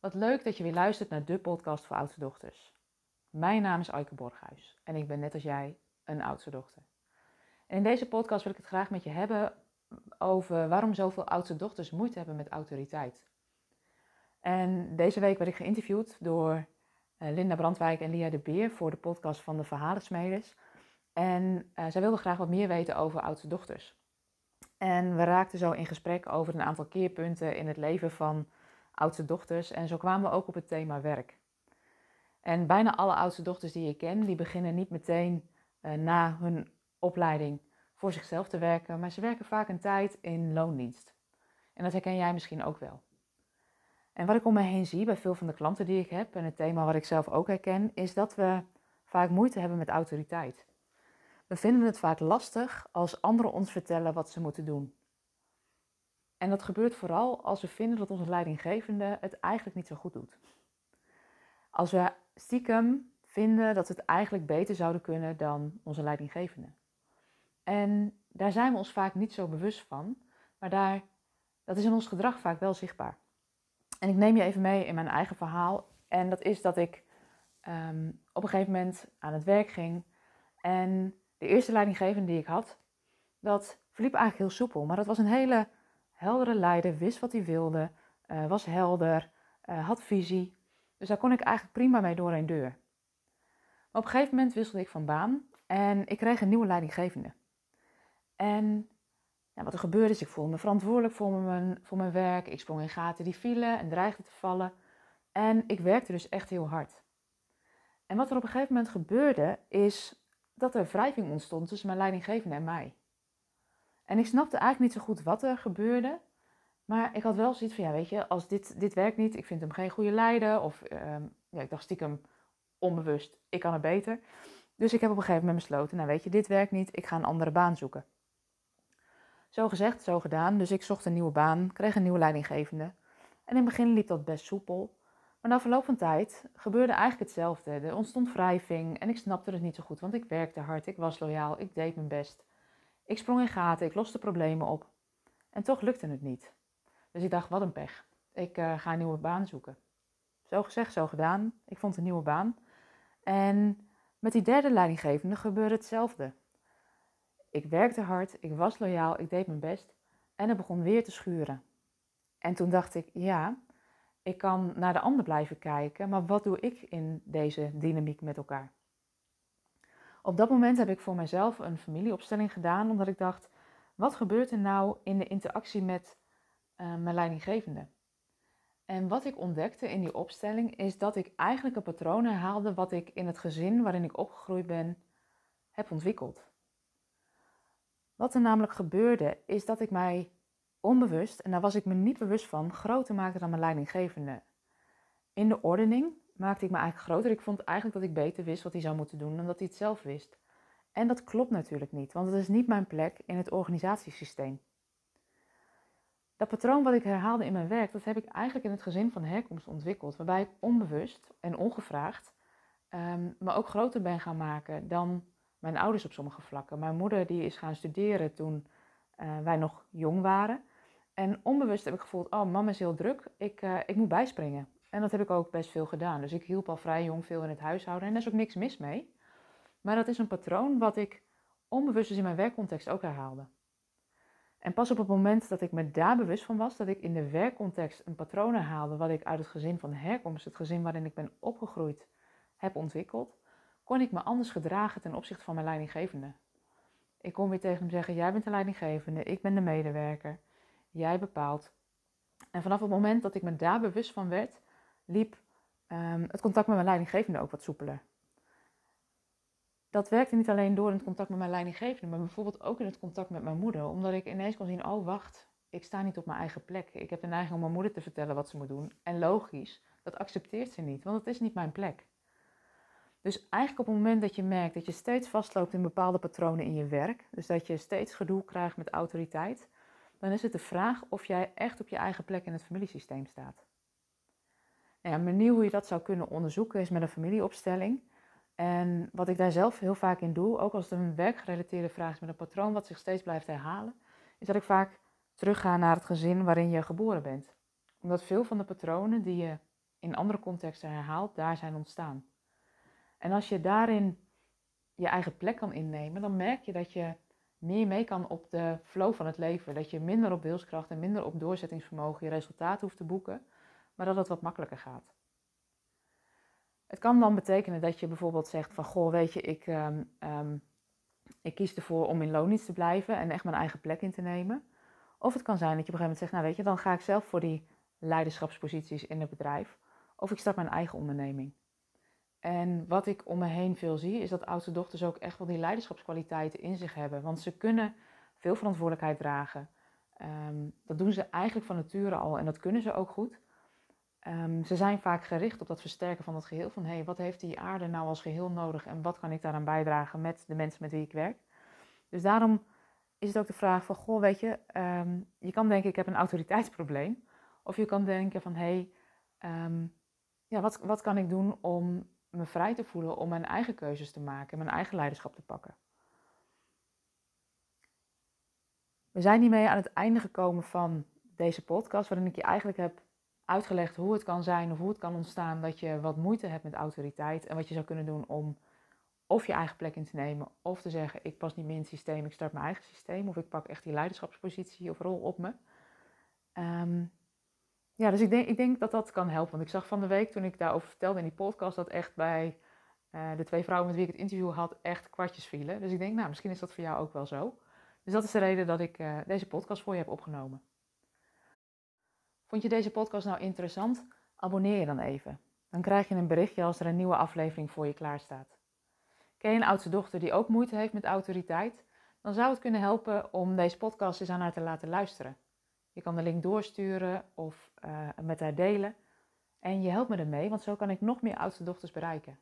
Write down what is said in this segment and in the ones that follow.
Wat leuk dat je weer luistert naar de podcast voor oudste dochters. Mijn naam is Aike Borghuis en ik ben net als jij een oudste dochter. En in deze podcast wil ik het graag met je hebben over waarom zoveel oudste dochters moeite hebben met autoriteit. En deze week werd ik geïnterviewd door eh, Linda Brandwijk en Lia de Beer voor de podcast van de Verhalensmeders. En uh, zij wilden graag wat meer weten over oudste dochters. En we raakten zo in gesprek over een aantal keerpunten in het leven van oudste dochters. En zo kwamen we ook op het thema werk. En bijna alle oudste dochters die ik ken, die beginnen niet meteen uh, na hun opleiding voor zichzelf te werken, maar ze werken vaak een tijd in loondienst. En dat herken jij misschien ook wel. En wat ik om me heen zie bij veel van de klanten die ik heb, en het thema wat ik zelf ook herken, is dat we vaak moeite hebben met autoriteit. We vinden het vaak lastig als anderen ons vertellen wat ze moeten doen. En dat gebeurt vooral als we vinden dat onze leidinggevende het eigenlijk niet zo goed doet. Als we stiekem vinden dat we het eigenlijk beter zouden kunnen dan onze leidinggevende. En daar zijn we ons vaak niet zo bewust van, maar daar, dat is in ons gedrag vaak wel zichtbaar. En ik neem je even mee in mijn eigen verhaal. En dat is dat ik um, op een gegeven moment aan het werk ging. En de eerste leidinggevende die ik had, dat verliep eigenlijk heel soepel. Maar dat was een hele heldere leider, wist wat hij wilde, uh, was helder, uh, had visie. Dus daar kon ik eigenlijk prima mee door een deur. Maar op een gegeven moment wisselde ik van baan en ik kreeg een nieuwe leidinggevende. En ja, wat er gebeurde is, ik voelde me verantwoordelijk voor mijn, voor mijn werk. Ik sprong in gaten die vielen en dreigde te vallen. En ik werkte dus echt heel hard. En wat er op een gegeven moment gebeurde, is dat er wrijving ontstond tussen mijn leidinggevende en mij. En ik snapte eigenlijk niet zo goed wat er gebeurde. Maar ik had wel zoiets van, ja weet je, als dit, dit werkt niet, ik vind hem geen goede leider. Of uh, ja, ik dacht stiekem onbewust, ik kan het beter. Dus ik heb op een gegeven moment besloten, nou weet je, dit werkt niet, ik ga een andere baan zoeken. Zo gezegd, zo gedaan. Dus ik zocht een nieuwe baan, kreeg een nieuwe leidinggevende. En in het begin liep dat best soepel. Maar na verloop van tijd gebeurde eigenlijk hetzelfde. Er ontstond wrijving en ik snapte het niet zo goed, want ik werkte hard, ik was loyaal, ik deed mijn best. Ik sprong in gaten, ik loste problemen op. En toch lukte het niet. Dus ik dacht, wat een pech. Ik uh, ga een nieuwe baan zoeken. Zo gezegd, zo gedaan. Ik vond een nieuwe baan. En met die derde leidinggevende gebeurde hetzelfde. Ik werkte hard, ik was loyaal, ik deed mijn best. En het begon weer te schuren. En toen dacht ik, ja, ik kan naar de ander blijven kijken, maar wat doe ik in deze dynamiek met elkaar? Op dat moment heb ik voor mezelf een familieopstelling gedaan, omdat ik dacht: wat gebeurt er nou in de interactie met uh, mijn leidinggevende? En wat ik ontdekte in die opstelling is dat ik eigenlijk een patroon herhaalde wat ik in het gezin waarin ik opgegroeid ben heb ontwikkeld. Wat er namelijk gebeurde is dat ik mij onbewust, en daar was ik me niet bewust van, groter maakte dan mijn leidinggevende. In de ordening maakte ik me eigenlijk groter. Ik vond eigenlijk dat ik beter wist wat hij zou moeten doen dan dat hij het zelf wist. En dat klopt natuurlijk niet, want het is niet mijn plek in het organisatiesysteem. Dat patroon wat ik herhaalde in mijn werk, dat heb ik eigenlijk in het gezin van herkomst ontwikkeld, waarbij ik onbewust en ongevraagd um, me ook groter ben gaan maken dan mijn ouders op sommige vlakken. Mijn moeder die is gaan studeren toen uh, wij nog jong waren. En onbewust heb ik gevoeld, oh mama is heel druk, ik, uh, ik moet bijspringen. En dat heb ik ook best veel gedaan. Dus ik hielp al vrij jong veel in het huishouden en daar is ook niks mis mee. Maar dat is een patroon wat ik onbewust dus in mijn werkcontext ook herhaalde. En pas op het moment dat ik me daar bewust van was, dat ik in de werkcontext een patroon herhaalde wat ik uit het gezin van herkomst, het gezin waarin ik ben opgegroeid, heb ontwikkeld, kon ik me anders gedragen ten opzichte van mijn leidinggevende. Ik kon weer tegen hem zeggen: Jij bent de leidinggevende, ik ben de medewerker, jij bepaalt. En vanaf het moment dat ik me daar bewust van werd, liep um, het contact met mijn leidinggevende ook wat soepeler. Dat werkte niet alleen door in het contact met mijn leidinggevende, maar bijvoorbeeld ook in het contact met mijn moeder. Omdat ik ineens kon zien, oh wacht, ik sta niet op mijn eigen plek. Ik heb de neiging om mijn moeder te vertellen wat ze moet doen. En logisch, dat accepteert ze niet, want het is niet mijn plek. Dus eigenlijk op het moment dat je merkt dat je steeds vastloopt in bepaalde patronen in je werk, dus dat je steeds gedoe krijgt met autoriteit, dan is het de vraag of jij echt op je eigen plek in het familiesysteem staat. Nou ja, een manier hoe je dat zou kunnen onderzoeken is met een familieopstelling. En wat ik daar zelf heel vaak in doe, ook als het een werkgerelateerde vraag is met een patroon wat zich steeds blijft herhalen, is dat ik vaak terugga naar het gezin waarin je geboren bent. Omdat veel van de patronen die je in andere contexten herhaalt, daar zijn ontstaan. En als je daarin je eigen plek kan innemen, dan merk je dat je meer mee kan op de flow van het leven. Dat je minder op wilskracht en minder op doorzettingsvermogen je resultaat hoeft te boeken, maar dat het wat makkelijker gaat. Het kan dan betekenen dat je bijvoorbeeld zegt van, goh, weet je, ik, ehm, ehm, ik kies ervoor om in loondienst te blijven en echt mijn eigen plek in te nemen. Of het kan zijn dat je op een gegeven moment zegt, nou weet je, dan ga ik zelf voor die leiderschapsposities in het bedrijf. Of ik start mijn eigen onderneming. En wat ik om me heen veel zie, is dat oudste dochters ook echt wel die leiderschapskwaliteiten in zich hebben. Want ze kunnen veel verantwoordelijkheid dragen. Ehm, dat doen ze eigenlijk van nature al en dat kunnen ze ook goed. Ehm, ze zijn vaak gericht op dat versterken van het geheel. Van hey, wat heeft die aarde nou als geheel nodig en wat kan ik daaraan bijdragen met de mensen met wie ik werk? Dus daarom is het ook de vraag van, goh, weet je, ehm, je kan denken ik heb een autoriteitsprobleem. Of je kan denken van, hé, hey, ja, wat, wat kan ik doen om me vrij te voelen om mijn eigen keuzes te maken en mijn eigen leiderschap te pakken. We zijn hiermee aan het einde gekomen van deze podcast, waarin ik je eigenlijk heb uitgelegd hoe het kan zijn of hoe het kan ontstaan dat je wat moeite hebt met autoriteit en wat je zou kunnen doen om of je eigen plek in te nemen of te zeggen ik pas niet meer in het systeem, ik start mijn eigen systeem of ik pak echt die leiderschapspositie of rol op me. Um, ja, dus ik denk, ik denk dat dat kan helpen. Want ik zag van de week toen ik daarover vertelde in die podcast dat echt bij uh, de twee vrouwen met wie ik het interview had echt kwartjes vielen. Dus ik denk, nou, misschien is dat voor jou ook wel zo. Dus dat is de reden dat ik uh, deze podcast voor je heb opgenomen. Vond je deze podcast nou interessant? Abonneer je dan even. Dan krijg je een berichtje als er een nieuwe aflevering voor je klaar staat. Ken je een oudste dochter die ook moeite heeft met autoriteit? Dan zou het kunnen helpen om deze podcast eens aan haar te laten luisteren. Je kan de link doorsturen of uh, met haar delen. En je helpt me ermee, want zo kan ik nog meer oudste dochters bereiken.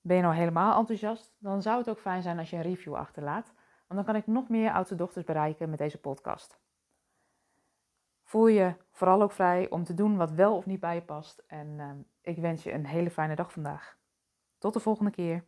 Ben je nou helemaal enthousiast? Dan zou het ook fijn zijn als je een review achterlaat. Want dan kan ik nog meer oudste dochters bereiken met deze podcast. Voel je vooral ook vrij om te doen wat wel of niet bij je past. En uh, ik wens je een hele fijne dag vandaag. Tot de volgende keer.